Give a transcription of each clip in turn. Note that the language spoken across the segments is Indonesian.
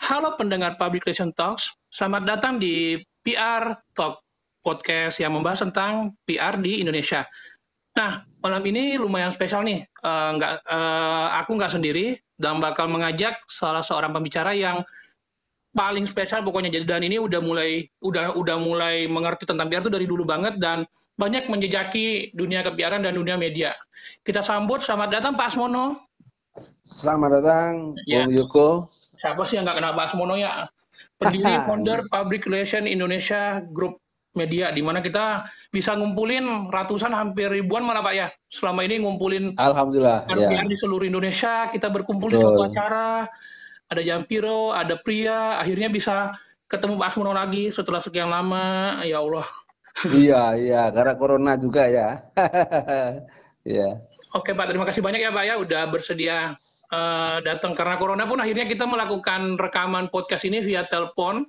Halo pendengar Public Relation Talks, selamat datang di PR Talk podcast yang membahas tentang PR di Indonesia. Nah, malam ini lumayan spesial nih. Uh, nggak, uh, aku nggak sendiri dan bakal mengajak salah seorang pembicara yang paling spesial pokoknya jadi dan ini udah mulai udah udah mulai mengerti tentang PR itu dari dulu banget dan banyak menjejaki dunia kepiaran dan dunia media. Kita sambut selamat datang Pak Asmono. Selamat datang yes. Bung Yuko. Siapa sih yang nggak kenal Pak Asmono ya? Pendiri founder Public Relation Indonesia Group Media di mana kita bisa ngumpulin ratusan hampir ribuan malah Pak ya. Selama ini ngumpulin Alhamdulillah ya. di seluruh Indonesia, kita berkumpul Betul. di suatu acara ada Jampiro, ada Pria, akhirnya bisa ketemu Pak Asmono lagi setelah sekian lama, ya Allah. iya, iya, karena corona juga ya. Iya. Oke Pak, terima kasih banyak ya Pak ya udah bersedia uh, datang karena corona pun akhirnya kita melakukan rekaman podcast ini via telepon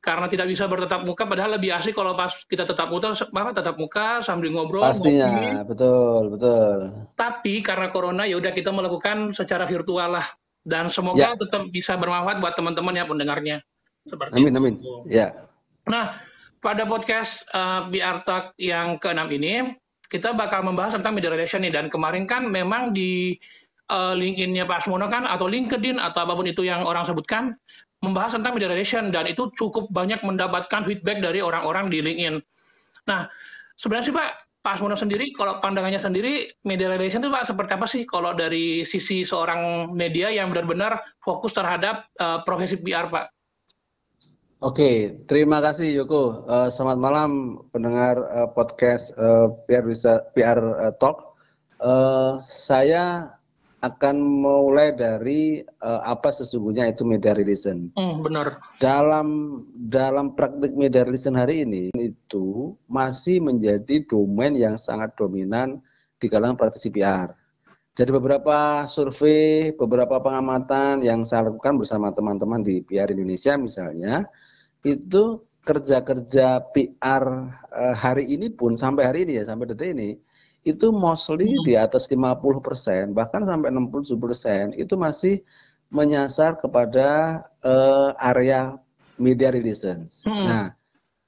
karena tidak bisa bertetap muka padahal lebih asik kalau pas kita tetap muka apa tetap muka sambil ngobrol pastinya ngobrol. betul betul tapi karena corona ya udah kita melakukan secara virtual lah dan semoga ya. tetap bisa bermanfaat buat teman-teman ya pendengarnya. Seperti amin, amin. Ya. Nah, pada podcast uh, eh, BR Talk yang ke-6 ini, kita bakal membahas tentang media relation nih. Dan kemarin kan memang di uh, LinkedIn-nya Pak Asmono kan, atau LinkedIn, atau apa pun itu yang orang sebutkan, membahas tentang media relation. Dan itu cukup banyak mendapatkan feedback dari orang-orang di LinkedIn. Nah, sebenarnya sih Pak, Pak Asmono sendiri, kalau pandangannya sendiri, media relation itu Pak seperti apa sih kalau dari sisi seorang media yang benar-benar fokus terhadap uh, profesi PR Pak? Oke, terima kasih Yoko. Uh, selamat malam pendengar uh, podcast uh, PR, PR uh, Talk. Uh, saya akan mulai dari uh, apa sesungguhnya itu media relation. Mm, benar. Dalam dalam praktik media relation hari ini itu masih menjadi domain yang sangat dominan di kalangan praktisi PR. Jadi beberapa survei, beberapa pengamatan yang saya lakukan bersama teman-teman di PR Indonesia misalnya, itu kerja-kerja PR uh, hari ini pun sampai hari ini ya sampai detik ini itu mostly hmm. di atas 50% bahkan sampai 67% itu masih menyasar kepada uh, area media relations. Hmm. Nah,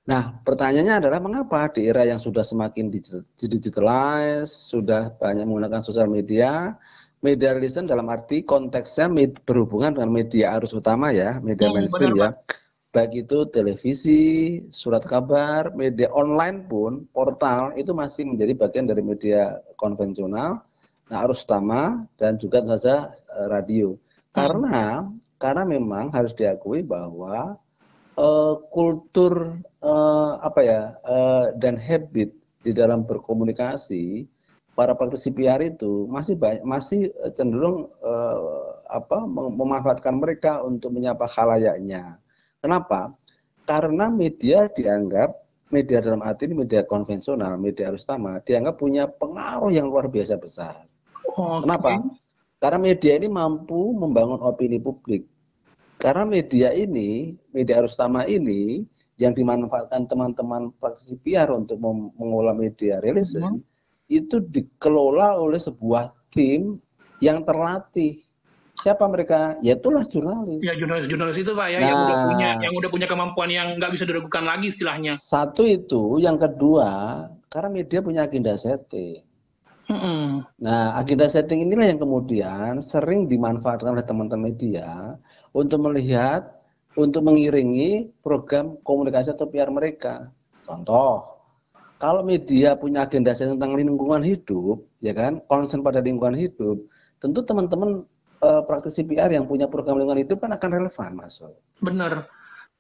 nah pertanyaannya adalah mengapa di era yang sudah semakin digitalize, sudah banyak menggunakan sosial media, media relations dalam arti konteksnya berhubungan dengan media arus utama ya, media hmm, mainstream benar, ya baik itu televisi, surat kabar, media online pun, portal itu masih menjadi bagian dari media konvensional, nah arus utama dan juga saja uh, radio. Karena karena memang harus diakui bahwa uh, kultur uh, apa ya uh, dan habit di dalam berkomunikasi para praktisi PR itu masih banyak masih cenderung uh, apa memanfaatkan mereka untuk menyapa khalayaknya Kenapa? Karena media dianggap media dalam arti ini media konvensional, media arus utama, dianggap punya pengaruh yang luar biasa besar. Okay. Kenapa? Karena media ini mampu membangun opini publik. Karena media ini, media arus utama ini yang dimanfaatkan teman-teman praktisi PR untuk mengolah media relation, hmm. itu dikelola oleh sebuah tim yang terlatih Siapa mereka? Ya itulah jurnalis. Ya jurnalis-jurnalis itu pak ya nah, yang udah punya yang udah punya kemampuan yang nggak bisa diragukan lagi istilahnya. Satu itu, yang kedua karena media punya agenda setting. Mm -hmm. Nah agenda setting inilah yang kemudian sering dimanfaatkan oleh teman-teman media untuk melihat, untuk mengiringi program komunikasi atau PR mereka. Contoh, kalau media punya agenda setting tentang lingkungan hidup, ya kan, concern pada lingkungan hidup, tentu teman-teman uh, praktisi PR yang punya program lingkungan hidup kan akan relevan masuk. Benar.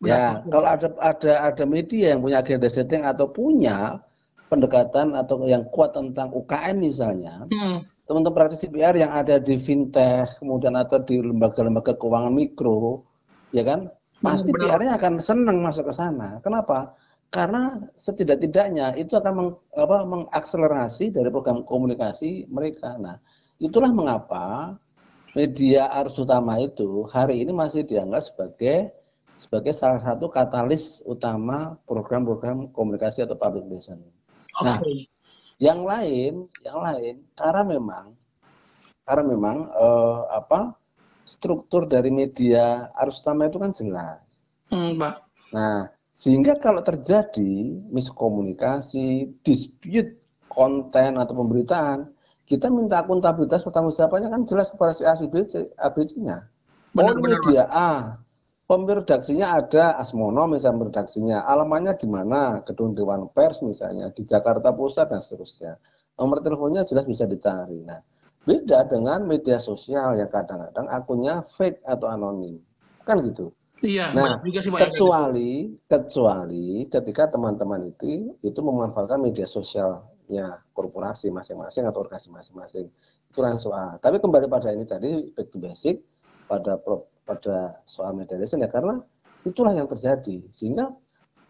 Ya, kalau ada ada ada media yang punya agenda setting atau punya pendekatan atau yang kuat tentang UKM misalnya, hmm. teman-teman praktisi PR yang ada di fintech, kemudian atau di lembaga-lembaga keuangan mikro, ya kan, pasti PR-nya akan senang masuk ke sana. Kenapa? Karena setidak-tidaknya itu akan meng, apa, mengakselerasi dari program komunikasi mereka. Nah, itulah mengapa media arus utama itu hari ini masih dianggap sebagai sebagai salah satu katalis utama program-program komunikasi atau public relation. Okay. Nah, yang lain, yang lain karena memang karena memang eh, apa struktur dari media arus utama itu kan jelas. Hmm, Pak. Nah, sehingga kalau terjadi miskomunikasi, dispute konten atau pemberitaan, kita minta akuntabilitas pertanggung jawabannya kan jelas kepada si A, si B, si ABC-nya. Oh, media A, Pemredaksinya ada Asmono misalnya redaksinya, alamannya di mana, Gedung Dewan Pers misalnya, di Jakarta Pusat dan seterusnya. Nomor teleponnya jelas bisa dicari. Nah, beda dengan media sosial yang kadang-kadang akunnya fake atau anonim. Kan gitu. Iya, nah, juga sih kecuali kecuali ketika teman-teman itu itu memanfaatkan media sosialnya korporasi masing-masing atau organisasi masing-masing. Itu kan soal. Tapi kembali pada ini tadi back to basic pada pada soal medialisme ya karena itulah yang terjadi sehingga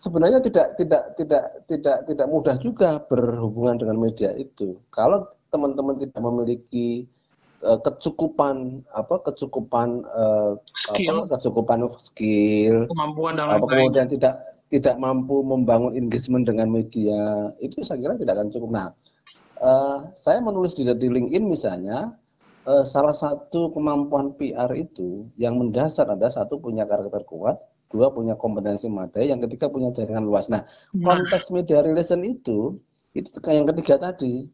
sebenarnya tidak tidak tidak tidak tidak mudah juga berhubungan dengan media itu kalau teman-teman tidak memiliki uh, kecukupan apa kecukupan uh, skill. apa kecukupan skill kemampuan dan apa, kemudian tidak tidak mampu membangun engagement dengan media itu saya kira tidak akan cukup nah uh, saya menulis di, di LinkedIn misalnya eh, salah satu kemampuan PR itu yang mendasar ada satu punya karakter kuat, dua punya kompetensi memadai, yang ketiga punya jaringan luas. Nah, nah, konteks media relation itu itu yang ketiga tadi.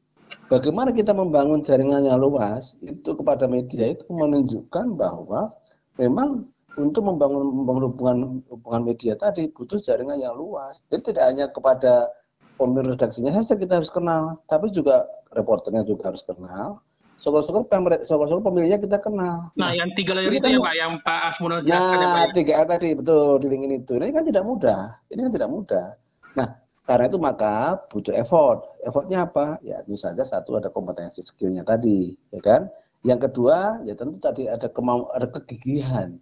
Bagaimana kita membangun jaringannya luas itu kepada media itu menunjukkan bahwa memang untuk membangun, membangun hubungan hubungan media tadi butuh jaringan yang luas. Jadi tidak hanya kepada pemilik redaksinya saja kita harus kenal, tapi juga reporternya juga harus kenal, syukur-syukur syukur-syukur pemilihnya kita kenal. Nah, nah yang tiga layer itu kan, ya Pak, yang Pak Asmono Nah, ya, Pak, ya? tiga tadi betul di link ini itu. Ini kan tidak mudah. Ini kan tidak mudah. Nah, karena itu maka butuh effort. Effortnya apa? Ya tentu saja satu ada kompetensi skillnya tadi, ya kan. Yang kedua ya tentu tadi ada kemau ada kegigihan.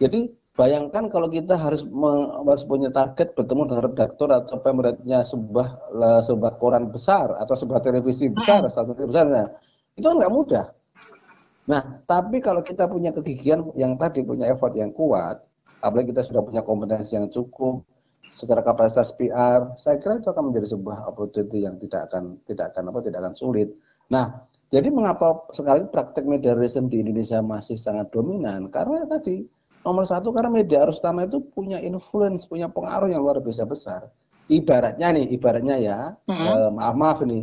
Jadi bayangkan kalau kita harus, harus punya target bertemu dengan redaktor atau pemerintahnya sebuah sebuah koran besar atau sebuah televisi besar, stasiun besarnya itu kan nggak mudah. Nah, tapi kalau kita punya kegigihan yang tadi punya effort yang kuat, apalagi kita sudah punya kompetensi yang cukup secara kapasitas PR, saya kira itu akan menjadi sebuah opportunity yang tidak akan tidak akan apa tidak akan sulit. Nah, jadi mengapa sekarang praktek media relation di Indonesia masih sangat dominan? Karena tadi nomor satu karena media arus utama itu punya influence, punya pengaruh yang luar biasa besar. Ibaratnya nih, ibaratnya ya, mm -hmm. eh, maaf maaf nih,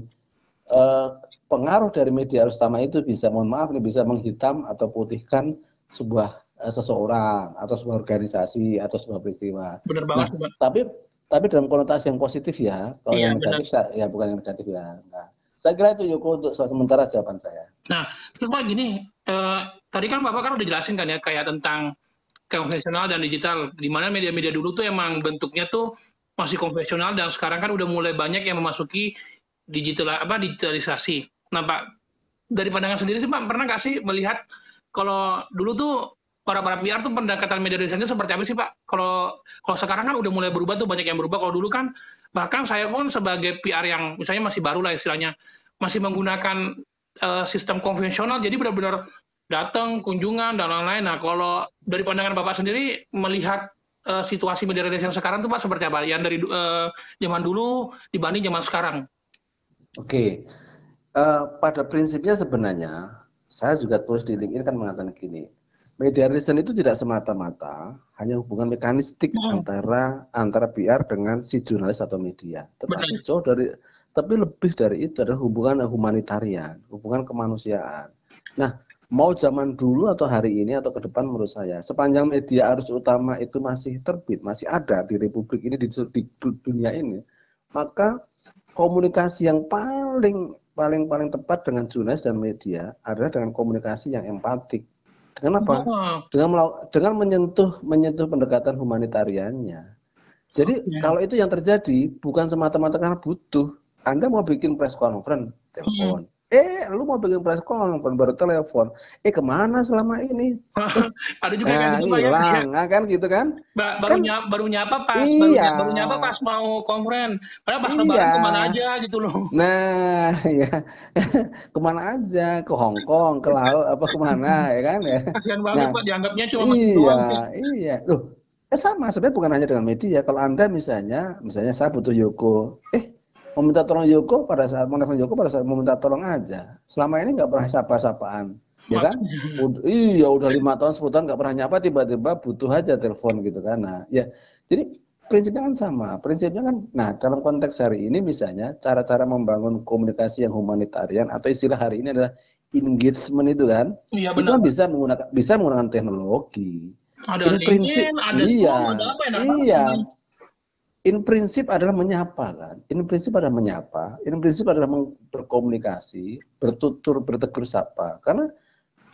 eh, pengaruh dari media arus utama itu bisa mohon maaf nih bisa menghitam atau putihkan sebuah eh, seseorang atau sebuah organisasi atau sebuah peristiwa. Benar banget. Nah, tapi tapi dalam konotasi yang positif ya, kalau iya, yang negatif benar. ya bukan yang negatif ya. Nah, saya kira itu Yoko untuk sementara jawaban saya. Nah, cuma gini, eh, tadi kan Bapak kan udah jelasin kan ya kayak tentang konvensional dan digital, di mana media-media dulu tuh emang bentuknya tuh masih konvensional dan sekarang kan udah mulai banyak yang memasuki digital apa digitalisasi. Nah Pak, dari pandangan sendiri sih Pak, pernah nggak sih melihat kalau dulu tuh para para PR tuh pendekatan media desainnya seperti apa sih Pak? Kalau kalau sekarang kan udah mulai berubah tuh banyak yang berubah. Kalau dulu kan bahkan saya pun sebagai PR yang misalnya masih baru lah istilahnya masih menggunakan uh, sistem konvensional jadi benar-benar datang kunjungan dan lain-lain. Nah kalau dari pandangan Bapak sendiri melihat uh, situasi media desain sekarang tuh Pak seperti apa? Yang dari uh, zaman dulu dibanding zaman sekarang? Oke, uh, pada prinsipnya sebenarnya saya juga tulis di LinkedIn kan mengatakan gini, media reason itu tidak semata-mata hanya hubungan mekanistik hmm. antara antara PR dengan si jurnalis atau media, tetapi jauh dari tapi lebih dari itu adalah hubungan humanitarian, hubungan kemanusiaan. Nah, mau zaman dulu atau hari ini atau ke depan menurut saya, sepanjang media arus utama itu masih terbit, masih ada di Republik ini di, di dunia ini, maka komunikasi yang paling paling paling tepat dengan jurnalis dan media adalah dengan komunikasi yang empatik. Dengan apa? Oh. Dengan dengan menyentuh menyentuh pendekatan humanitariannya. Jadi okay. kalau itu yang terjadi bukan semata-mata karena butuh. Anda mau bikin press conference, telepon. Hmm Eh, lu mau bikin press conference baru telepon. Eh, ke mana selama ini? Ada juga nah, kan hilang, ya. kan gitu kan? Ba baru, kan? nyapa, baru nyapa pas, iya. baru, nyapa pas mau conference. Padahal pas iya. lebaran ke mana aja gitu loh. Nah, ya ke mana aja? Ke Hong Kong, ke laut, apa ke mana ya kan ya? Kasihan banget nah, Pak, dianggapnya cuma Iya, doang, iya. Loh, eh sama sebenarnya bukan hanya dengan media. Kalau Anda misalnya, misalnya saya butuh Yoko, eh meminta tolong Yoko pada saat menelpon Yoko pada saat meminta tolong aja. Selama ini nggak pernah sapa-sapaan. ya kan? Udah, iya udah lima tahun sepuluh tahun nggak pernah nyapa tiba-tiba butuh aja telepon gitu kan. Nah, ya jadi prinsipnya kan sama. Prinsipnya kan, nah dalam konteks hari ini misalnya cara-cara membangun komunikasi yang humanitarian atau istilah hari ini adalah engagement itu kan, iya, itu kan bisa menggunakan bisa menggunakan teknologi. Ada ini prinsip, ada iya, ada apa ya, iya. In prinsip adalah menyapa kan. In prinsip adalah menyapa. In prinsip adalah berkomunikasi, bertutur, bertegur sapa. Karena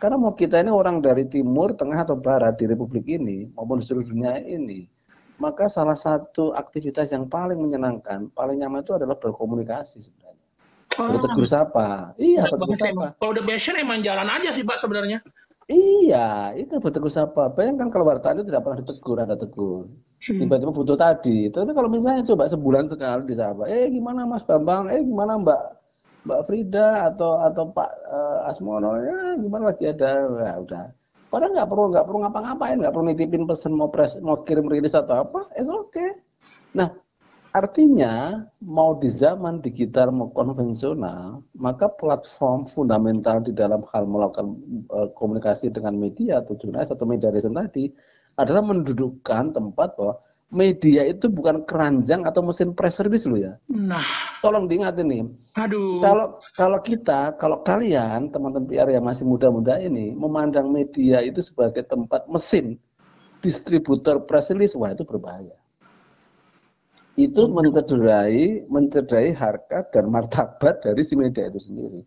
karena mau kita ini orang dari timur, tengah atau barat di republik ini maupun di seluruh dunia ini, maka salah satu aktivitas yang paling menyenangkan, paling nyaman itu adalah berkomunikasi sebenarnya. Oh. Bertegur sapa. Iya, bertegur sapa. Kalau udah passion emang jalan aja sih, Pak sebenarnya. Iya, itu bertegur sapa. Bayangkan kalau wartawan itu tidak pernah ditegur, ada tegur. Hmm. Tiba-tiba butuh tadi. Tapi kalau misalnya coba sebulan sekali disapa, eh gimana Mas Bambang, eh gimana Mbak Mbak Frida atau atau Pak uh, Asmono, ya gimana lagi ada, ya udah. Padahal nggak perlu nggak perlu ngapa-ngapain, nggak perlu nitipin pesan mau pres, mau kirim rilis atau apa, it's okay. Nah, Artinya, mau di zaman digital mau konvensional, maka platform fundamental di dalam hal melakukan uh, komunikasi dengan media atau jurnalis atau media riset tadi adalah mendudukkan tempat bahwa media itu bukan keranjang atau mesin press release lo ya. Nah, tolong diingat ini. Aduh. Kalau kalau kita, kalau kalian teman-teman PR yang masih muda-muda ini memandang media itu sebagai tempat mesin distributor press release, wah itu berbahaya itu mencederai mencederai harkat dan martabat dari si media itu sendiri.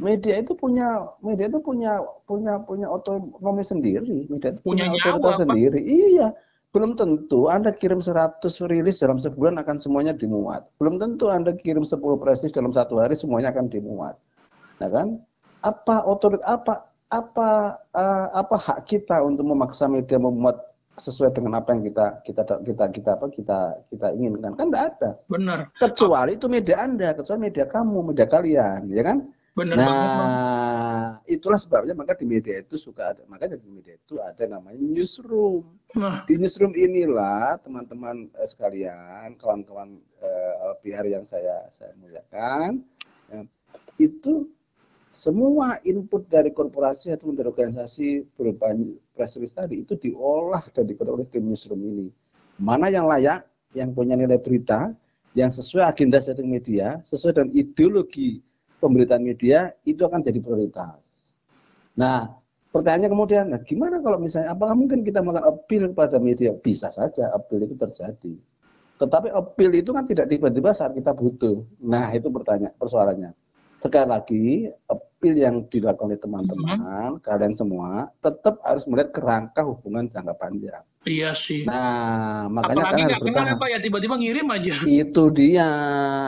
Media itu punya media itu punya punya punya otonomi sendiri, media itu punya, punya otoritas sendiri. Iya, belum tentu Anda kirim 100 rilis dalam sebulan akan semuanya dimuat. Belum tentu Anda kirim 10 presis dalam satu hari semuanya akan dimuat. Nah kan? Apa otoritas apa apa uh, apa hak kita untuk memaksa media memuat sesuai dengan apa yang kita kita kita kita apa kita kita inginkan. Kan tidak ada. Benar. Kecuali itu media anda kecuali media kamu media kalian ya kan? Benar nah banget. itulah sebabnya maka di media itu suka ada makanya di media itu ada namanya newsroom. Nah. di newsroom inilah teman-teman eh, sekalian kawan-kawan eh, PR yang saya saya muliakan ya, itu semua input dari korporasi atau dari organisasi berupa press release tadi itu diolah dan dikelola oleh tim newsroom ini. Mana yang layak, yang punya nilai berita, yang sesuai agenda setting media, sesuai dengan ideologi pemberitaan media, itu akan jadi prioritas. Nah, pertanyaannya kemudian, nah gimana kalau misalnya, apakah mungkin kita melakukan appeal kepada media? Bisa saja appeal itu terjadi. Tetapi appeal itu kan tidak tiba-tiba saat kita butuh. Nah, itu pertanyaan persoalannya sekali lagi appeal yang dilakukan oleh teman-teman hmm. kalian semua tetap harus melihat kerangka hubungan jangka panjang. Iya sih. Nah, makanya Apalagi kan harus bertahan. apa ya tiba-tiba ngirim aja. Itu dia.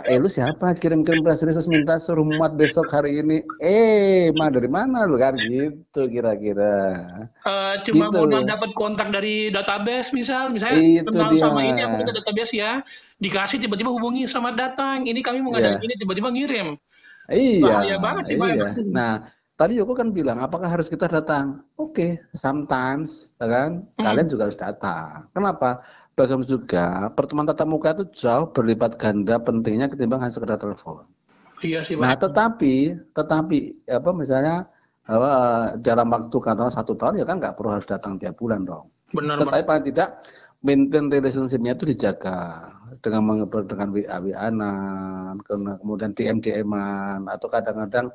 Eh lu siapa kirim-kirim press release minta suruh muat besok hari ini. Eh, mah dari mana lu kan gitu kira-kira. Uh, cuma gitu. mau dapat kontak dari database misal, misalnya itu kenal dia. sama ini aku minta database ya. Dikasih tiba-tiba hubungi sama datang. Ini kami mau yeah. ini tiba-tiba ngirim. Iya. Bahaya banget sih, iya. Nah, tadi Yoko kan bilang, apakah harus kita datang? Oke, okay, sometimes, ya kan? Hmm. Kalian juga harus datang. Kenapa? Bagaimana juga pertemuan tatap muka itu jauh berlipat ganda pentingnya ketimbang hanya sekedar telepon. Iya sih, Nah, tetapi, tetapi apa misalnya apa, dalam waktu katakanlah satu tahun ya kan nggak perlu harus datang tiap bulan dong. Benar. Tetapi paling tidak maintain relationship-nya itu dijaga dengan dengan WA WA-an, kemudian DM DM-an atau kadang-kadang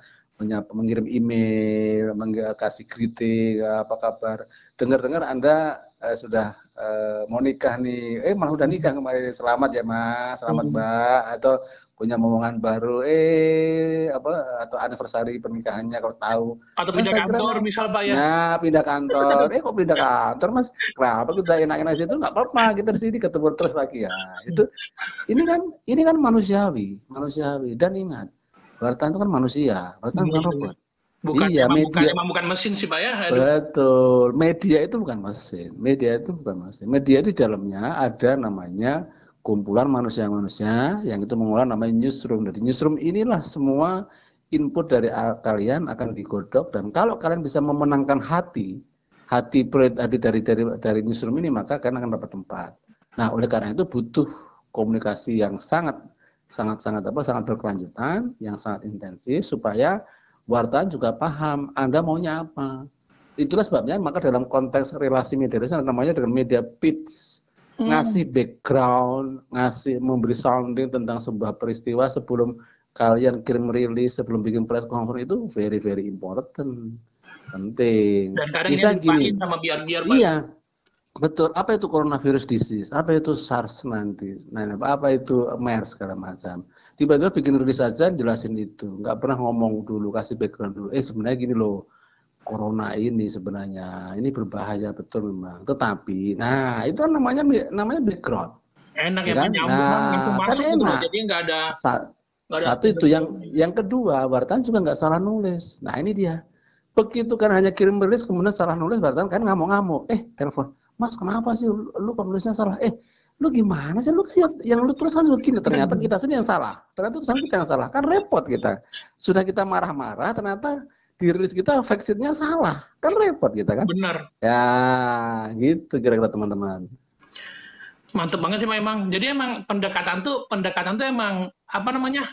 mengirim email, kasih kritik, apa kabar. Dengar-dengar Anda eh, sudah eh, mau nikah nih, eh malah udah nikah kemarin, selamat ya Mas, selamat hmm. Mbak, atau punya momongan baru. Eh apa atau anniversary pernikahannya kalau tahu. Atau pindah nah, kantor kira, misal pak ya? Nah pindah kantor. Eh kok pindah kantor mas? Kenapa kita enak-enak situ? Nggak apa-apa. Kita di sini ketemu terus lagi ya. Itu ini kan ini kan manusiawi. Manusiawi. Dan ingat wartawan itu kan manusia. Wartawan bukan iya. robot Bukan, iya, emang media. Bukan, bukan mesin sih Pak ya. Aduh. Betul. Media itu bukan mesin. Media itu bukan mesin. Media di dalamnya ada namanya kumpulan manusia-manusia yang itu mengolah namanya newsroom. Dari newsroom inilah semua input dari kalian akan digodok dan kalau kalian bisa memenangkan hati hati hati dari dari dari newsroom ini maka kalian akan dapat tempat. Nah, oleh karena itu butuh komunikasi yang sangat sangat sangat apa sangat berkelanjutan, yang sangat intensif supaya wartawan juga paham Anda maunya apa. Itulah sebabnya maka dalam konteks relasi media namanya dengan media pitch hmm. ngasih background, ngasih memberi sounding tentang sebuah peristiwa sebelum kalian kirim rilis, sebelum bikin press conference itu very very important, penting. Dan kadang Bisa gini, sama biar-biar. Iya, betul. Apa itu coronavirus disease? Apa itu SARS nanti? Nah, apa itu MERS segala macam. Tiba-tiba bikin rilis saja jelasin itu, nggak pernah ngomong dulu, kasih background dulu. Eh sebenarnya gini loh corona ini sebenarnya ini berbahaya betul memang. Tetapi, nah itu kan namanya namanya background. Enak ya, kan? nah, langsung kan masuk kan enak. jadi nggak ada, Sa nggak ada. Satu itu yang yang kedua wartawan juga nggak salah nulis. Nah ini dia. Begitu kan hanya kirim rilis kemudian salah nulis wartawan kan ngamuk-ngamuk. Eh telepon, Mas kenapa sih lu, lu penulisnya salah? Eh lu gimana sih? Lu yang, yang lu tulis kan begini. Ternyata kita sendiri yang salah. Ternyata tulisan kita yang salah. Kan repot kita. Sudah kita marah-marah ternyata dirilis kita vaksinnya salah. Kan repot kita kan? Benar. Ya gitu kira-kira teman-teman. Mantep banget sih memang jadi emang pendekatan tuh pendekatan tuh emang apa namanya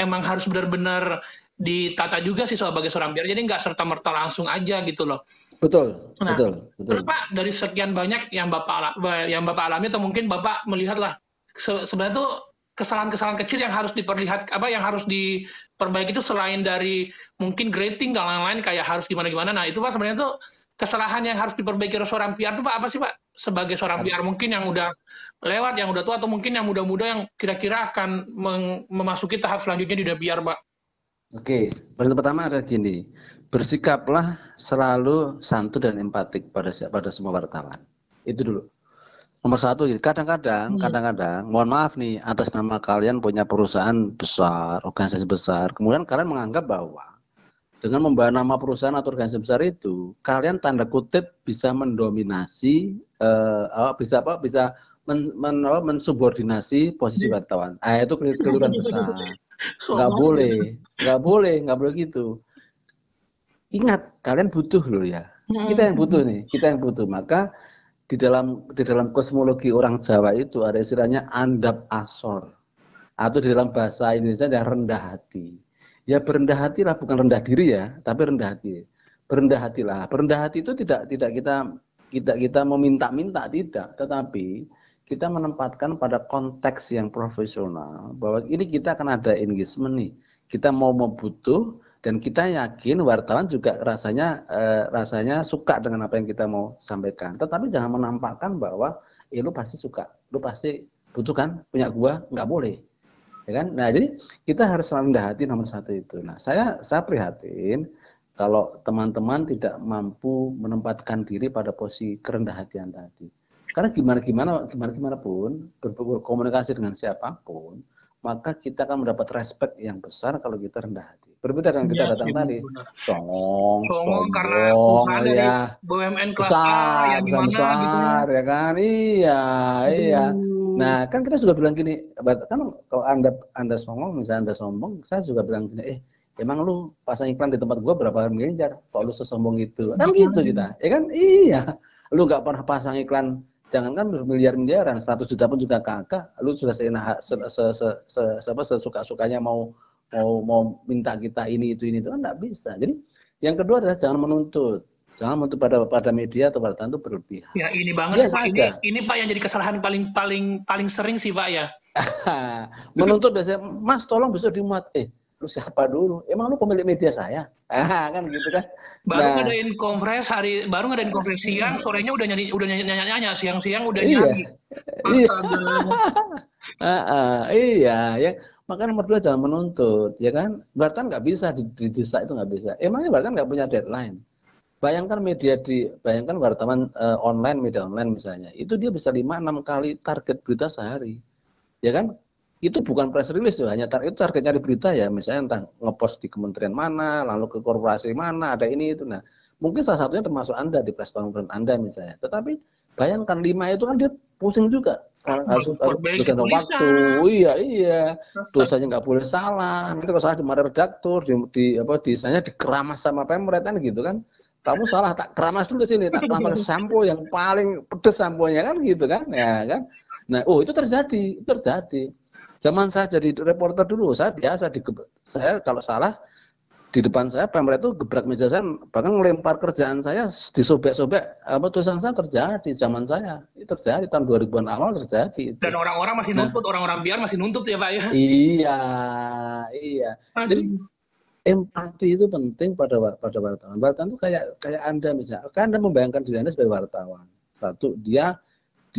emang harus benar-benar ditata juga sih sebagai seorang biar jadi nggak serta merta langsung aja gitu loh betul nah, betul betul terus pak dari sekian banyak yang bapak yang bapak alami atau mungkin bapak melihat lah sebenarnya tuh kesalahan-kesalahan kecil yang harus diperlihat apa yang harus diperbaiki itu selain dari mungkin grading dan lain-lain kayak harus gimana-gimana. Nah, itu Pak sebenarnya tuh kesalahan yang harus diperbaiki oleh seorang PR itu Pak apa sih Pak? Sebagai seorang PR mungkin yang udah lewat, yang udah tua atau mungkin yang muda-muda yang kira-kira akan memasuki tahap selanjutnya di dunia PR, Pak. Oke, yang pertama ada gini, bersikaplah selalu santun dan empatik pada pada semua wartawan. Itu dulu. Nomor satu, kadang-kadang, hmm. kadang-kadang, mohon maaf nih, atas nama kalian punya perusahaan besar, organisasi besar, kemudian kalian menganggap bahwa dengan membawa nama perusahaan atau organisasi besar itu, kalian tanda kutip bisa mendominasi, uh, bisa apa, bisa men, men, mensubordinasi posisi iya. wartawan. Ah itu keliruan besar. Nggak boleh, nggak boleh, nggak boleh gitu. Ingat, kalian butuh loh ya. Kita yang butuh nih, kita yang butuh. Maka di dalam di dalam kosmologi orang Jawa itu ada istilahnya andap asor atau di dalam bahasa Indonesia ada rendah hati. Ya berendah hatilah bukan rendah diri ya, tapi rendah hati. Berendah hatilah. Berendah hati itu tidak tidak kita kita kita meminta-minta tidak, tetapi kita menempatkan pada konteks yang profesional bahwa ini kita akan ada engagement nih. Kita mau membutuh dan kita yakin wartawan juga rasanya eh, rasanya suka dengan apa yang kita mau sampaikan. Tetapi jangan menampakkan bahwa eh, lu pasti suka, lu pasti butuh kan punya gua nggak boleh, ya kan? Nah jadi kita harus rendah hati nomor satu itu. Nah saya saya prihatin kalau teman-teman tidak mampu menempatkan diri pada posisi kerendah hatian tadi. Karena gimana gimana gimana gimana pun berkomunikasi dengan siapa pun, maka kita akan mendapat respect yang besar kalau kita rendah hati. Berbeda dengan kita ya, datang tadi. Songong, songong karena usaha dari ya. BUMN kelas besar, A yang gimana besar, gitu. ya kan? Iya, Aduh. iya. Nah, kan kita juga bilang gini, kan kalau Anda Anda songong, misalnya Anda sombong, saya juga bilang gini, eh emang lu pasang iklan di tempat gua berapa miliar? Kok lu sesombong itu? Kan gitu kita. Ya kan? Iya. Lu nggak pernah pasang iklan jangankan bermiliar-miliaran, 100 juta pun juga kagak, lu sudah seenak se, se, se, se, se, se, sesuka-sukanya mau mau mau minta kita ini itu ini itu kan tidak bisa. Jadi yang kedua adalah jangan menuntut. Jangan menuntut pada pada media atau pada tentu berlebihan. Ya ini banget ya, Pak. Ini, ini Pak yang jadi kesalahan paling paling paling sering sih Pak ya. menuntut biasanya, Mas tolong besok dimuat. Eh, lu siapa dulu? Emang lu pemilik media saya? Ah, kan gitu kan. Baru nah, ngadain konferensi hari, baru ngadain konferensi siang, sorenya udah nyanyi, udah nyanyi, nyanyi, nyanyi siang-siang udah iya. nyanyi. Iya. uh, uh, iya, ya maka nomor dua jangan menuntut, ya kan? Bahkan nggak bisa di, di desa itu nggak bisa. Emangnya bahkan nggak punya deadline. Bayangkan media di, bayangkan wartawan uh, online, media online misalnya, itu dia bisa lima enam kali target berita sehari, ya kan? Itu bukan press release tuh, hanya tar itu target nyari berita ya, misalnya entah ngepost di kementerian mana, lalu ke korporasi mana, ada ini itu. Nah, mungkin salah satunya termasuk anda di press conference anda misalnya. Tetapi bayangkan lima itu kan dia pusing juga. Harus harus waktu. iya iya. Dosanya nggak boleh salah. Nanti kalau salah di mana redaktur di, di apa di sana dikeramas sama pemret kan gitu kan. Kamu salah tak keramas dulu sini. Tak keramas sampo yang paling pedes samponya kan gitu kan. Ya kan? Nah oh itu terjadi terjadi zaman saya jadi reporter dulu saya biasa di saya kalau salah di depan saya pemret itu gebrak meja saya bahkan melempar kerjaan saya disobek-sobek apa tulisan saya terjadi zaman saya itu terjadi tahun 2000-an awal terjadi itu. dan orang-orang masih nah. nuntut nah, orang-orang biar masih nuntut ya pak ya iya iya Aduh. jadi empati itu penting pada pada wartawan wartawan itu kayak kayak anda misalnya kan anda membayangkan diri anda sebagai wartawan satu dia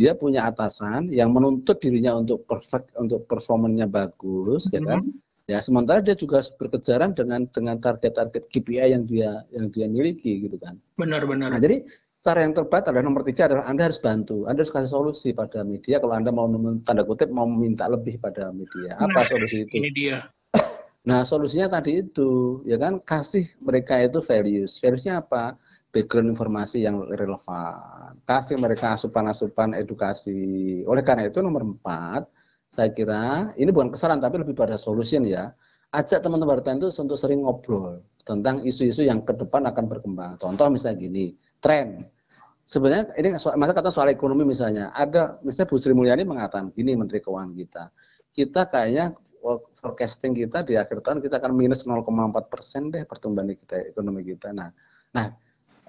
dia punya atasan yang menuntut dirinya untuk perfect untuk performanya bagus mm -hmm. ya kan mm-hmm. Ya, sementara dia juga berkejaran dengan dengan target-target KPI yang dia yang dia miliki gitu kan. Benar-benar. Nah, jadi cara yang terbaik adalah nomor tiga adalah Anda harus bantu, Anda harus kasih solusi pada media kalau Anda mau tanda kutip mau meminta lebih pada media. Apa nah, solusi itu? Ini dia. Nah, solusinya tadi itu, ya kan, kasih mereka itu values. Valuesnya apa? Background informasi yang relevan. Kasih mereka asupan-asupan edukasi. Oleh karena itu nomor empat, saya kira ini bukan kesalahan tapi lebih pada solution ya. Ajak teman-teman itu untuk sering ngobrol tentang isu-isu yang ke depan akan berkembang. Contoh misalnya gini, tren. Sebenarnya ini masa kata soal ekonomi misalnya, ada misalnya Bu Sri Mulyani mengatakan gini Menteri Keuangan kita, kita kayaknya forecasting kita di akhir tahun kita akan minus 0,4 persen deh pertumbuhan kita ekonomi kita. Nah, nah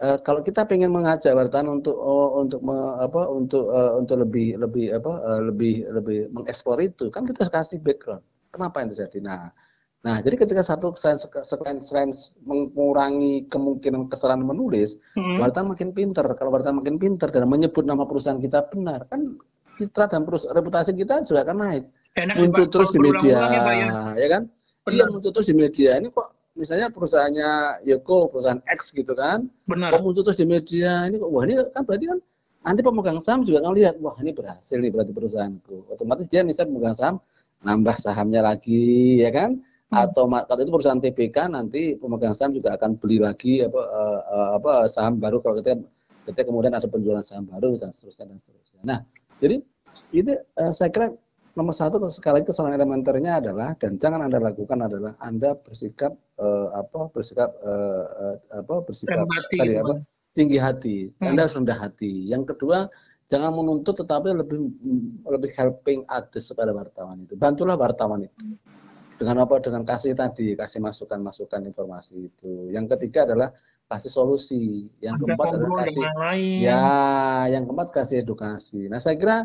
Uh, kalau kita ingin mengajak wartawan untuk oh, untuk me, apa untuk uh, untuk lebih lebih apa uh, lebih lebih mengeksplor itu kan kita kasih background. Kenapa yang terjadi? Nah nah jadi ketika satu selain selain, selain mengurangi kemungkinan kesalahan menulis hmm. wartawan makin pinter. Kalau wartawan makin pinter dan menyebut nama perusahaan kita benar kan citra dan reputasi kita juga akan naik. Enak muncul terus di media ya, ya. ya kan? Iya muncul terus di media. Ini kok misalnya perusahaannya Yoko, perusahaan X gitu kan, Benar. Kamu terus di media, ini kok, wah ini kan berarti kan nanti pemegang saham juga akan lihat, wah ini berhasil nih berarti perusahaanku. Otomatis dia misalnya pemegang saham, nambah sahamnya lagi, ya kan? Hmm. Atau kalau itu perusahaan TBK nanti pemegang saham juga akan beli lagi apa, uh, apa saham baru kalau kita ketika kemudian ada penjualan saham baru dan seterusnya dan seterusnya. Nah, jadi itu uh, saya kira nomor satu sekali lagi kesalahan elementernya adalah dan jangan anda lakukan adalah anda bersikap uh, apa bersikap uh, uh, apa bersikap tadi apa tinggi hati. Hmm. anda harus rendah hati. Yang kedua jangan menuntut tetapi lebih lebih helping others kepada wartawan itu. Bantulah wartawan itu. Dengan apa? Dengan kasih tadi kasih masukan masukan informasi itu. Yang ketiga adalah kasih solusi. Yang keempat adalah kasih ya yang keempat kasih edukasi. Nah saya kira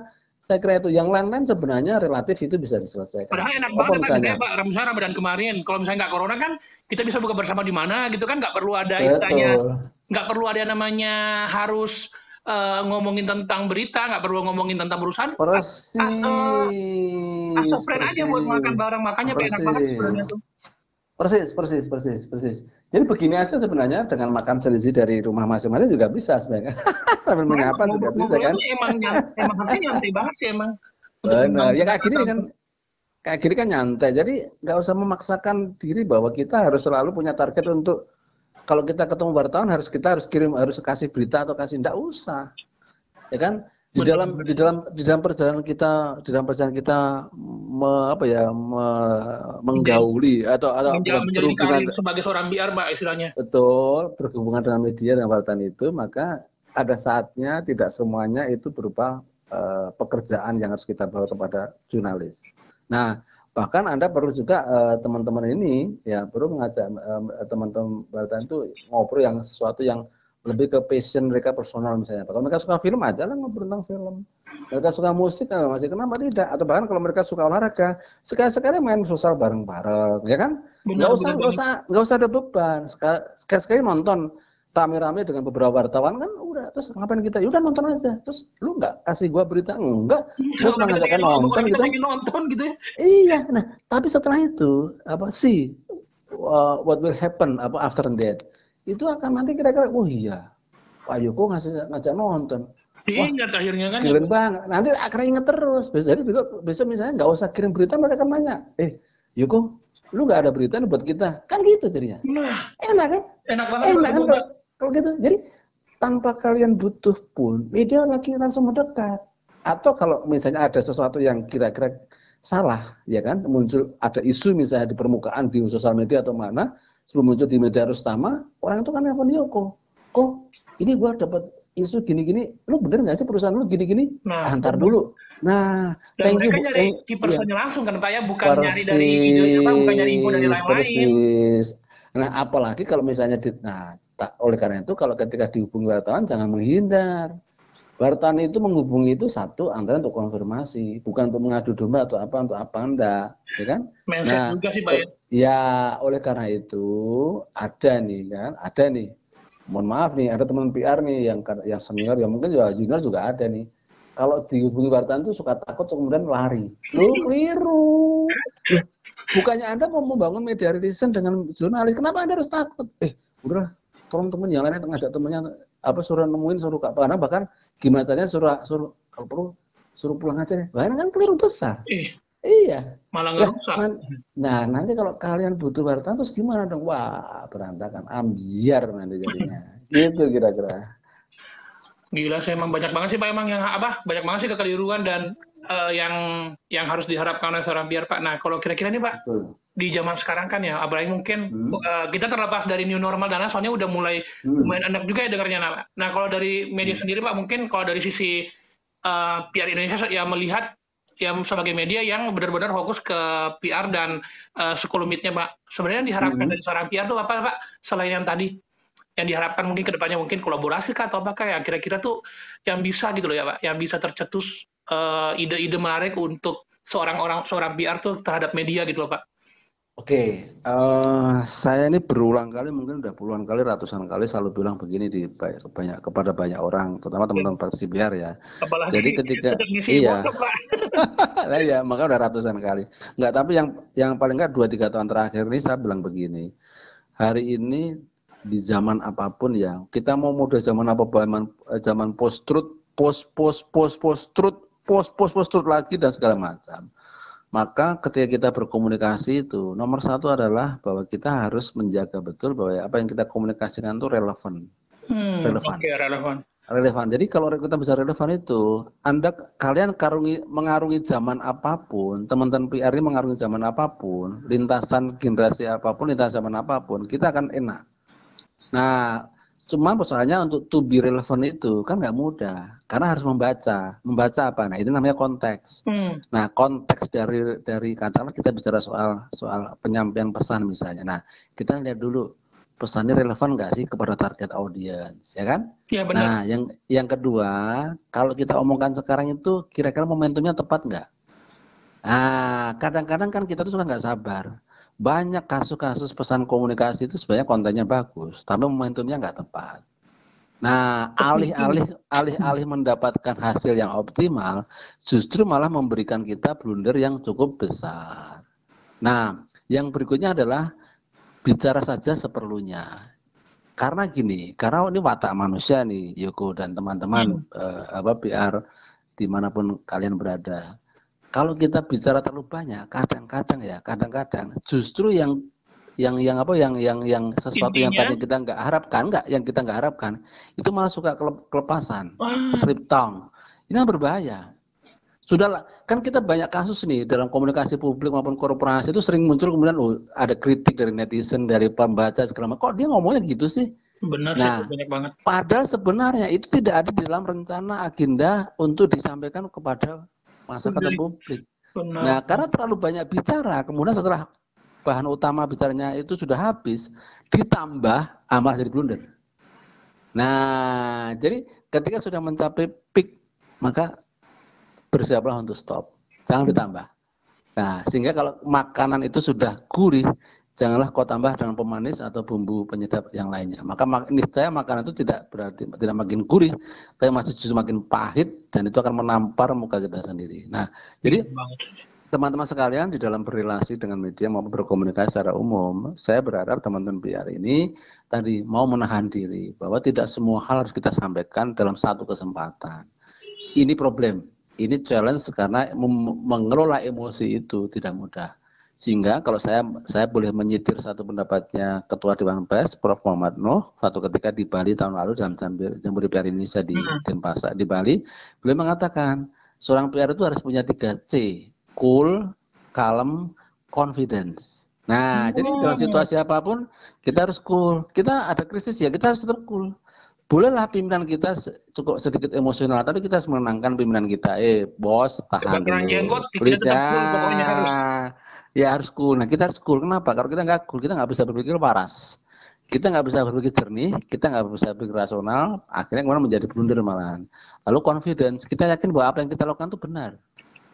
saya kira itu yang lain-lain sebenarnya relatif itu bisa diselesaikan. Padahal enak Apa banget misalnya, Pak, misalnya Ramadan kemarin, kalau misalnya nggak corona kan kita bisa buka bersama di mana gitu kan, nggak perlu ada istilahnya, nggak perlu ada namanya harus uh, ngomongin tentang berita, nggak perlu ngomongin tentang perusahaan. Persis. As, uh, friend aja buat makan barang, makanya enak banget sebenarnya tuh. Persis, persis, persis, persis. Jadi begini aja sebenarnya dengan makan selisih dari rumah masing-masing juga bisa sebenarnya. Sambil menyapa juga bisa kan. Emang emang harusnya nyantai banget sih emang. Benar. Ya kayak gini kan kayak gini kan nyantai. Jadi nggak usah memaksakan diri bahwa kita harus selalu punya target untuk kalau kita ketemu wartawan harus kita harus kirim harus kasih berita atau kasih enggak usah. Ya kan? Di dalam di dalam di dalam perjalanan kita di dalam perjalanan kita me, apa ya me, menggauli atau atau berhubungan sebagai seorang biar mbak istilahnya. Betul berhubungan dengan media dan wartawan itu maka ada saatnya tidak semuanya itu berupa uh, pekerjaan yang harus kita bawa kepada jurnalis. Nah bahkan anda perlu juga uh, teman-teman ini ya perlu mengajak uh, teman-teman wartawan itu ngobrol yang sesuatu yang lebih ke passion mereka personal misalnya. Kalau mereka suka film aja lah ngobrol tentang film. Mereka suka musik kan masih kenapa tidak? Atau bahkan kalau mereka suka olahraga, sekali-sekali main sosial bareng-bareng, ya kan? Nggak usah, nggak usah, nggak usah ada beban. Sekali-sekali nonton rame-rame dengan beberapa wartawan kan udah terus ngapain kita ya udah nonton aja terus lu nggak kasih gua berita enggak terus mengajakkan nonton gitu nonton gitu ya iya nah tapi setelah itu apa sih uh, what will happen apa after that itu akan nanti kira-kira oh iya Pak Yoko ngasih ngajak nonton. Ingat akhirnya kan. Keren banget. Nanti akan inget terus. Jadi besok, besok misalnya nggak usah kirim berita mereka akan nanya, eh Yoko, lu nggak ada berita buat kita? Kan gitu jadinya. Nah, enak kan? Enak banget. Enak kan kalau, kalau gitu. Jadi tanpa kalian butuh pun media lagi langsung mendekat. Atau kalau misalnya ada sesuatu yang kira-kira salah, ya kan, muncul ada isu misalnya di permukaan di sosial media atau mana, sebelum muncul di media utama, orang itu kan nelfon dia kok, kok ini gua dapat isu gini-gini, lu bener nggak sih perusahaan lu gini-gini? Nah, antar dulu. Nah, dan thank mereka you, nyari key personnya iya. langsung kan Pak ya, bukan persis, nyari dari video bukan nyari info dari lain-lain. Nah, apalagi kalau misalnya di, nah, tak, oleh karena itu kalau ketika dihubungi wartawan jangan menghindar. Wartawan itu menghubungi itu satu antara untuk konfirmasi, bukan untuk mengadu domba atau apa untuk apa enggak, ya kan? Mindset nah, juga sih, Pak. Ya, ya oleh karena itu ada nih kan, ada nih. Mohon maaf nih, ada teman PR nih yang yang senior, yang mungkin juga junior juga ada nih kalau dihubungi wartawan itu suka takut kemudian lari. Lu keliru. Bukannya Anda mau membangun media relation dengan jurnalis, kenapa Anda harus takut? Eh, udah, tolong temen yang lainnya ngajak temennya apa suruh nemuin suruh kak karena bahkan gimana caranya suruh suruh kalau perlu suruh pulang aja nih. Bahkan kan keliru besar. Eh, iya. Malah nggak usah. Nah, nanti kalau kalian butuh wartawan terus gimana dong? Wah, berantakan, ambiar nanti jadinya. gitu kira-kira. Gila sih emang banyak banget sih Pak emang yang apa banyak banget sih kekeliruan dan uh, yang yang harus diharapkan oleh seorang biar Pak. Nah kalau kira-kira nih Pak Betul. di zaman sekarang kan ya apalagi mungkin hmm. uh, kita terlepas dari new normal dan soalnya udah mulai hmm. lumayan enak juga ya dengarnya Nah, nah kalau dari media hmm. sendiri Pak mungkin kalau dari sisi uh, PR Indonesia ya melihat yang sebagai media yang benar-benar fokus ke PR dan uh, sekulumitnya Pak. Sebenarnya yang diharapkan hmm. dari seorang PR itu apa Pak selain yang tadi? yang diharapkan mungkin ke depannya mungkin kolaborasi kah atau apakah yang kira-kira tuh yang bisa gitu loh ya Pak, yang bisa tercetus ide ide-ide menarik untuk seorang orang seorang PR tuh terhadap media gitu loh Pak. Oke, uh, saya ini berulang kali mungkin udah puluhan kali ratusan kali selalu bilang begini di banyak kepada banyak orang, terutama teman-teman praktisi biar ya. Apalagi Jadi ketika iya, nah, iya, maka udah ratusan kali. Enggak, tapi yang yang paling enggak dua tiga tahun terakhir ini saya bilang begini. Hari ini di zaman apa pun ya kita mau mode zaman apa zaman eh, zaman post truth post post post post truth post post post truth lagi dan segala macam maka ketika kita berkomunikasi itu nomor satu adalah bahwa kita harus menjaga betul bahwa apa yang kita komunikasikan itu relevan. Hmm, relevan. okay, relevan. Relevan. Jadi kalau kita bisa relevan itu anda kalian karungi mengarungi zaman apa pun teman-teman PR ini mengarungi zaman apa pun lintasan generasi apa pun lintasan zaman apa pun kita akan enak. Nah, cuma persoalannya untuk to be relevant itu kan nggak mudah karena harus membaca. Membaca apa? Nah itu namanya konteks. Hmm. nah konteks dari dari katakanlah kita bicara soal soal penyampaian pesan misalnya. Nah kita lihat dulu pesannya relevan nggak sih kepada target audiens ya kan? Ya, benar. nah yang yang kedua kalau kita omongkan sekarang itu kira-kira momentumnya tepat nggak? Nah kadang-kadang kan kita tuh suka nggak sabar banyak kasus-kasus pesan komunikasi itu sebenarnya kontennya bagus, tapi momentumnya nggak tepat. Nah, alih-alih alih-alih mendapatkan hasil yang optimal, justru malah memberikan kita blunder yang cukup besar. Nah, yang berikutnya adalah bicara saja seperlunya. Karena gini, karena ini watak manusia nih, Yoko dan teman-teman hmm. eh, apa PR di mana pun kalian berada kalau kita bicara terlalu banyak, kadang-kadang ya, kadang-kadang justru yang yang yang apa yang yang yang sesuatu Intinya, yang tadi kita nggak harapkan, nggak yang kita nggak harapkan, itu malah suka kelepasan, slip tongue. Ini kan berbahaya. Sudahlah, kan kita banyak kasus nih dalam komunikasi publik maupun korporasi itu sering muncul kemudian oh, ada kritik dari netizen, dari pembaca segala macam. Kok dia ngomongnya gitu sih? Benar nah, sih, banyak banget. Padahal sebenarnya itu tidak ada di dalam rencana agenda untuk disampaikan kepada masa kata publik. Benar. Nah, karena terlalu banyak bicara, kemudian setelah bahan utama bicaranya itu sudah habis, ditambah amal jadi blunder. Nah, jadi ketika sudah mencapai peak, maka bersiaplah untuk stop. Jangan ditambah. Nah, sehingga kalau makanan itu sudah gurih, janganlah kau tambah dengan pemanis atau bumbu penyedap yang lainnya. Maka ini saya makanan itu tidak berarti tidak makin gurih, tapi masih justru makin pahit dan itu akan menampar muka kita sendiri. Nah, jadi teman-teman sekalian di dalam berrelasi dengan media maupun berkomunikasi secara umum, saya berharap teman-teman PR ini tadi mau menahan diri bahwa tidak semua hal harus kita sampaikan dalam satu kesempatan. Ini problem, ini challenge karena mengelola emosi itu tidak mudah sehingga kalau saya saya boleh menyitir satu pendapatnya Ketua Dewan Pers Prof Muhammad Nuh suatu ketika di Bali tahun lalu dalam Jambir PR Indonesia di hmm. Denpasar di Bali, beliau mengatakan seorang PR itu harus punya tiga C, cool, calm, confidence. Nah, hmm. jadi dalam situasi apa pun kita harus cool. Kita ada krisis ya, kita harus tetap cool. Bolehlah pimpinan kita cukup sedikit emosional, tapi kita harus menenangkan pimpinan kita. Eh, bos, tahan dulu. Please ya. Cool, pokoknya harus Ya harus cool. Nah kita harus cool. Kenapa? Kalau kita nggak cool, kita nggak bisa berpikir waras. Kita nggak bisa berpikir jernih, kita nggak bisa berpikir rasional, akhirnya kemudian menjadi blunder malahan. Lalu confidence, kita yakin bahwa apa yang kita lakukan itu benar.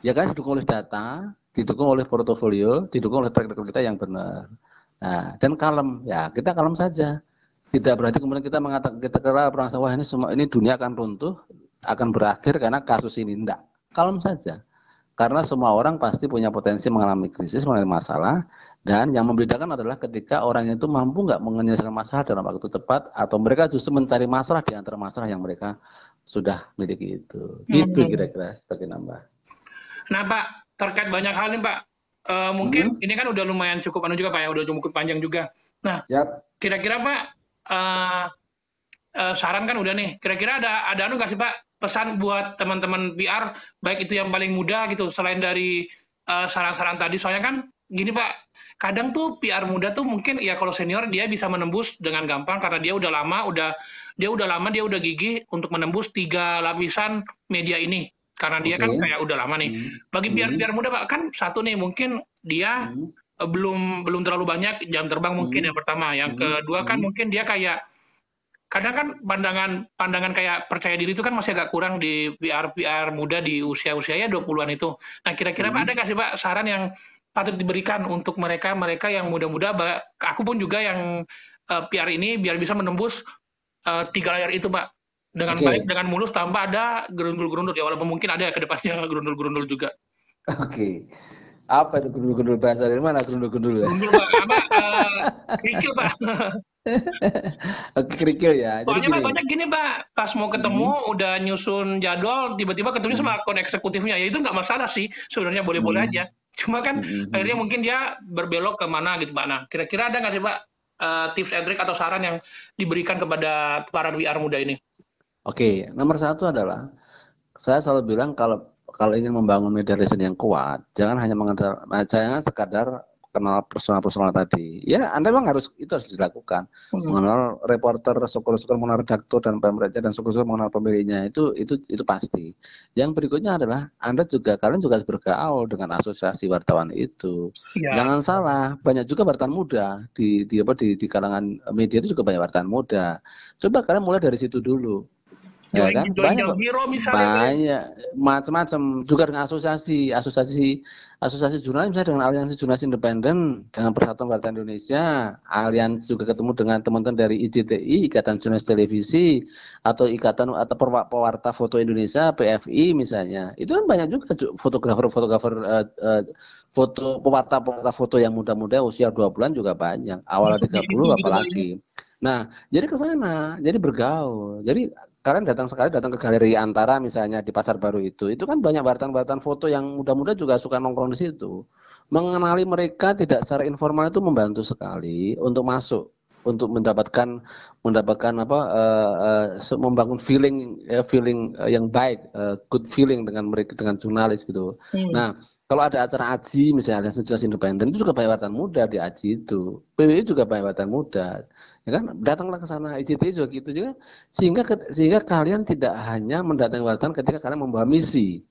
Ya kan didukung oleh data, didukung oleh portofolio, didukung oleh track record kita yang benar. Nah, dan kalem, ya kita kalem saja. Tidak berarti kemudian kita mengatakan kita kira perang wah ini semua ini dunia akan runtuh, akan berakhir karena kasus ini tidak. Kalem saja. Karena semua orang pasti punya potensi mengalami krisis, mengalami masalah, dan yang membedakan adalah ketika orang itu mampu nggak menyelesaikan masalah dalam waktu tepat, atau mereka justru mencari masalah di antara masalah yang mereka sudah miliki itu. Gitu hmm. kira-kira sebagai nambah. Nah Pak, terkait banyak hal nih Pak, uh, mungkin hmm. ini kan udah lumayan cukup anu juga Pak ya, udah cukup panjang juga. Nah, kira-kira Pak, uh, uh, saran kan udah nih, kira-kira ada ada anu nggak sih Pak pesan buat teman-teman PR baik itu yang paling muda gitu selain dari eh, saran-saran uh, tadi soalnya kan gini Pak kadang tuh PR muda tuh mungkin ya kalau senior dia bisa menembus dengan gampang karena dia udah lama udah dia udah lama dia udah gigih untuk menembus tiga lapisan media ini karena dia okay. kan kayak udah lama nih hmm. bagi PR PR muda Pak kan satu nih mungkin dia hmm. belum belum terlalu banyak jam terbang mungkin hmm. yang pertama yang hmm. kedua kan hmm. mungkin dia kayak kadang kan pandangan pandangan kayak percaya diri itu kan masih agak kurang di PR PR muda di usia usianya 20-an itu. Nah, kira-kira hmm. Ada nggak sih Pak saran yang patut diberikan untuk mereka mereka yang muda-muda aku pun juga yang uh, eh, PR ini biar bisa menembus uh, tiga layar itu Pak dengan okay. baik dengan mulus tanpa ada gerundul-gerundul ya walaupun mungkin ada ya ke depannya gerundul-gerundul juga. Oke. Okay. Apa itu gerundul-gerundul bahasa dari mana gerundul-gerundul? Gerundul Pak, apa? Uh, kerikil Pak. Oke kerikil ya. Soalnya Pak banyak gini Pak, pas mau ketemu hmm. udah nyusun jadwal, tiba-tiba ketemu sama akun eksekutifnya, ya itu nggak masalah sih, sebenarnya boleh-boleh hmm. aja. Cuma kan hmm. akhirnya mungkin dia berbelok ke mana gitu Pak. Nah kira-kira ada nggak sih Pak uh, tips and trick atau saran yang diberikan kepada para VR muda ini? Oke, nomor satu adalah saya selalu bilang kalau kalau ingin membangun media relation yang kuat, jangan hanya mengenal, jangan sekadar kenal personal-personal tadi. Ya, Anda memang harus itu harus dilakukan. Hmm. Mengenal reporter, syukur-syukur mengenal redaktur dan pemretnya dan syukur-syukur mengenal pemilihnya itu itu itu pasti. Yang berikutnya adalah Anda juga kalian juga harus bergaul dengan asosiasi wartawan itu. Ya. Jangan salah, banyak juga wartawan muda di di apa di, di kalangan media itu juga banyak wartawan muda. Coba kalian mulai dari situ dulu ya kan? banyak Hero misalnya banyak. Macam-macam. Juga dengan asosiasi. Asosiasi asosiasi jurnalis misalnya dengan aliansi jurnalis independen dengan persatuan wartawan Indonesia aliansi juga ketemu dengan teman-teman dari IJTI Ikatan Jurnalis Televisi atau Ikatan atau Pewarta Foto Indonesia PFI misalnya. Itu kan banyak juga fotografer-fotografer uh, uh, foto pewarta pewarta foto yang muda-muda usia dua bulan juga banyak awal 30 apalagi Nah, jadi ke sana, jadi bergaul. Jadi kalian datang sekali datang ke galeri Antara misalnya di Pasar Baru itu, itu kan banyak wartawan-wartawan foto yang muda-muda juga suka nongkrong di situ. Mengenali mereka tidak secara informal itu membantu sekali untuk masuk, untuk mendapatkan mendapatkan apa uh, uh, membangun feeling uh, feeling uh, yang baik, uh, good feeling dengan mereka dengan jurnalis gitu. Hmm. Nah, kalau ada acara aji misalnya sejelas independen itu juga banyak wartawan muda di aji itu. PWI juga banyak wartawan muda ya kan datanglah ke sana ICT juga gitu juga sehingga sehingga kalian tidak hanya mendatangi wartawan ketika kalian membawa misi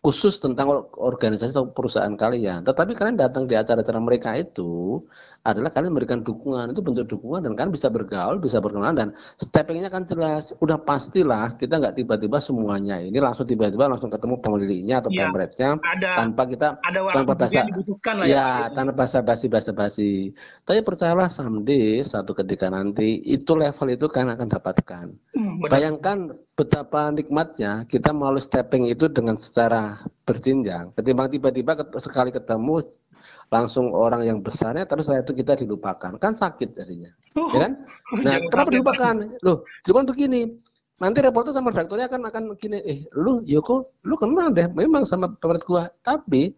khusus tentang organisasi atau perusahaan kalian. Tetapi kalian datang di acara-acara mereka itu adalah kalian memberikan dukungan, itu bentuk dukungan dan kalian bisa bergaul, bisa berkenalan dan steppingnya kan jelas. Udah pastilah kita nggak tiba-tiba semuanya ini langsung tiba-tiba langsung ketemu pemilihnya atau ya, pemretnya tanpa kita ada tanpa bahasa lah ya. Ya, tanpa bahasa basi bahasa basi. Tapi percayalah someday satu ketika nanti itu level itu kan akan dapatkan. Hmm, Bayangkan betapa nikmatnya kita melalui stepping itu dengan secara berjenjang. Ketimbang tiba-tiba sekali ketemu langsung orang yang besarnya terus setelah itu kita dilupakan. Kan sakit jadinya. Oh, ya kan? Nah, kenapa dilupakan? Loh, cuma begini. Nanti reporter sama redaktornya akan akan gini, eh lu Yoko, lu kenal deh memang sama pemerintah gua, tapi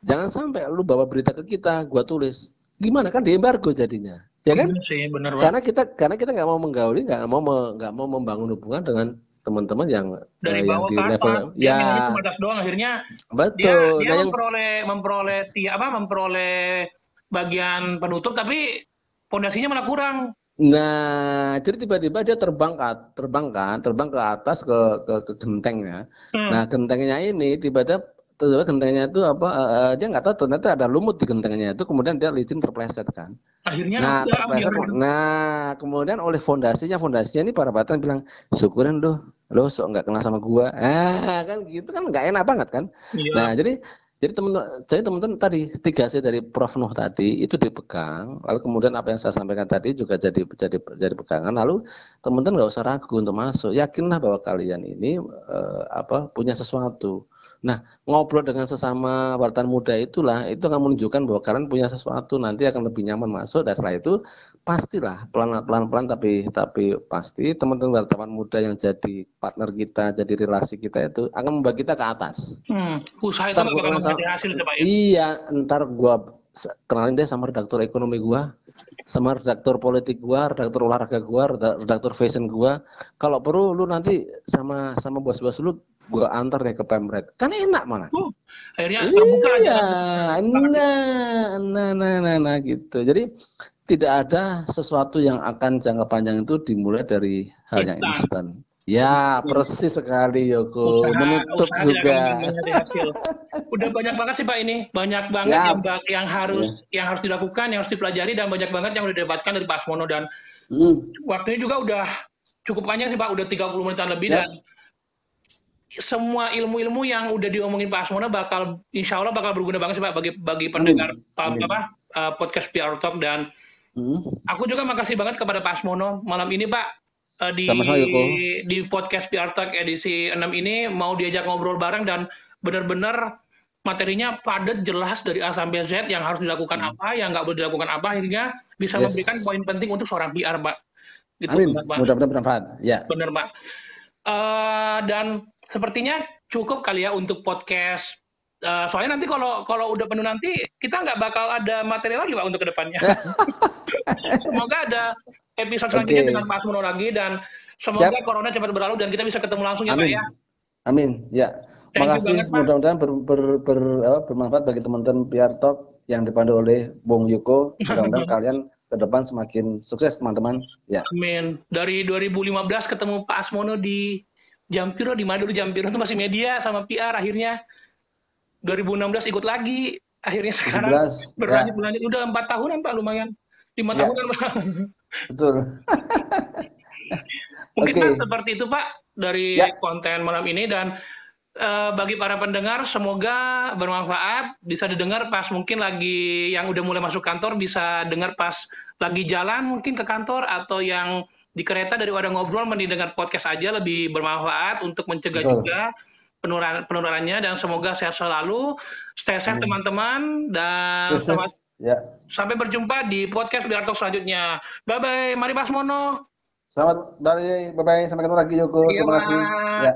jangan sampai lu bawa berita ke kita, gua tulis. Gimana kan di embargo jadinya ya kan? Sih, bener karena kita karena kita nggak mau menggauli, nggak mau nggak mau membangun hubungan dengan teman-teman yang dari uh, bawah yang di level atas, ya. cuma atas doang akhirnya. Betul dia, dia nah, memperoleh yang... memperoleh apa memperoleh bagian penutup tapi pondasinya malah kurang. Nah, jadi tiba-tiba dia terbang ke terbang kan, terbang ke atas ke ke, ke gentengnya. Hmm. Nah, gentengnya ini tiba-tiba tiba gentengnya itu apa uh, dia nggak tahu ternyata ada lumut di gentengnya itu kemudian dia licin terpleset kan. Akhirnya nah terpleset. nah kemudian oleh fondasinya fondasinya ini para batan bilang syukurin lo lo sok nggak kenal sama gua ah kan gitu kan nggak enak banget kan iya. nah jadi jadi teman-teman, jadi teman-teman tadi tiga C dari Prof Nuh tadi itu dipegang, lalu kemudian apa yang saya sampaikan tadi juga jadi jadi jadi pegangan. Lalu teman-teman nggak usah ragu untuk masuk, yakinlah bahwa kalian ini eh, apa punya sesuatu. Nah, ngobrol dengan sesama wartawan muda itulah itu akan menunjukkan bahwa kalian punya sesuatu, nanti akan lebih nyaman masuk dan setelah itu pastilah pelan-pelan tapi tapi pasti teman-teman wartawan muda yang jadi partner kita, jadi relasi kita itu akan membawa kita ke atas. Hmm, usaha itu akan hasil ya? Iya, ntar gua kenalin deh sama redaktur ekonomi gua, sama redaktur politik gua, redaktur olahraga gua, redaktur fashion gua. Kalau perlu lu nanti sama sama bos-bos lu gua antar deh ke Pemret. Kan enak mana? Uh, akhirnya terbuka iya, aja. Nah, nah, nah, nah, nah, gitu. Jadi tidak ada sesuatu yang akan jangka panjang itu dimulai dari hal yang instan. Ya, persis sekali Yoko. Usaha, Menutup usaha juga. Udah banyak banget sih Pak ini, banyak banget ya. yang yang harus ya. yang harus dilakukan, yang harus dipelajari dan banyak banget yang udah didapatkan dari Pak Asmono dan hmm. waktunya juga udah cukup panjang sih Pak, udah 30 menitan lebih ya. dan semua ilmu-ilmu yang udah diomongin Pak Asmono bakal insya Allah bakal berguna banget sih Pak bagi bagi pendengar Pak apa uh, podcast PR Talk dan hmm. aku juga makasih banget kepada Pak Asmono malam ini Pak uh, di Sama-sama, di podcast PR Talk edisi 6 ini mau diajak ngobrol bareng dan benar-benar materinya padat jelas dari A sampai Z yang harus dilakukan hmm. apa, yang nggak boleh dilakukan apa, akhirnya bisa yes. memberikan poin penting untuk seorang PR, Pak. Gitu, Amin. Mudah-mudahan bermanfaat. Ya. Benar, Pak. Uh, dan sepertinya cukup kali ya untuk podcast Uh, soalnya nanti kalau kalau udah penuh nanti kita nggak bakal ada materi lagi pak untuk ke depannya. semoga ada episode selanjutnya okay. dengan Mas Muno lagi dan semoga Siap. corona cepat berlalu dan kita bisa ketemu langsung ya Amin. pak ya. Amin. Ya. Terima kasih. Mudah-mudahan ber, ber, ber, ber, bermanfaat bagi teman-teman PR Talk yang dipandu oleh Bung Yuko. Mudah-mudahan kalian ke depan semakin sukses teman-teman. Ya. Amin. Dari 2015 ketemu Pak Asmono di Jampiro di Madura Jampiro itu masih media sama PR akhirnya 2016 ikut lagi akhirnya sekarang 16, berlanjut ya. berlanjut udah empat tahunan pak lumayan lima ya. tahunan pak betul mungkin okay. pak seperti itu pak dari ya. konten malam ini dan uh, bagi para pendengar semoga bermanfaat bisa didengar pas mungkin lagi yang udah mulai masuk kantor bisa dengar pas lagi jalan mungkin ke kantor atau yang di kereta dari daripada ngobrol mending dengar podcast aja lebih bermanfaat untuk mencegah Betul. juga penularan penularannya dan semoga sehat selalu. Stay safe teman-teman dan selamat ya. sampai berjumpa di podcast Biar Talk selanjutnya. Bye bye, mari Mas Mono. Selamat bye bye, sampai ketemu lagi Yoko. Iya, Terima kasih. Ya.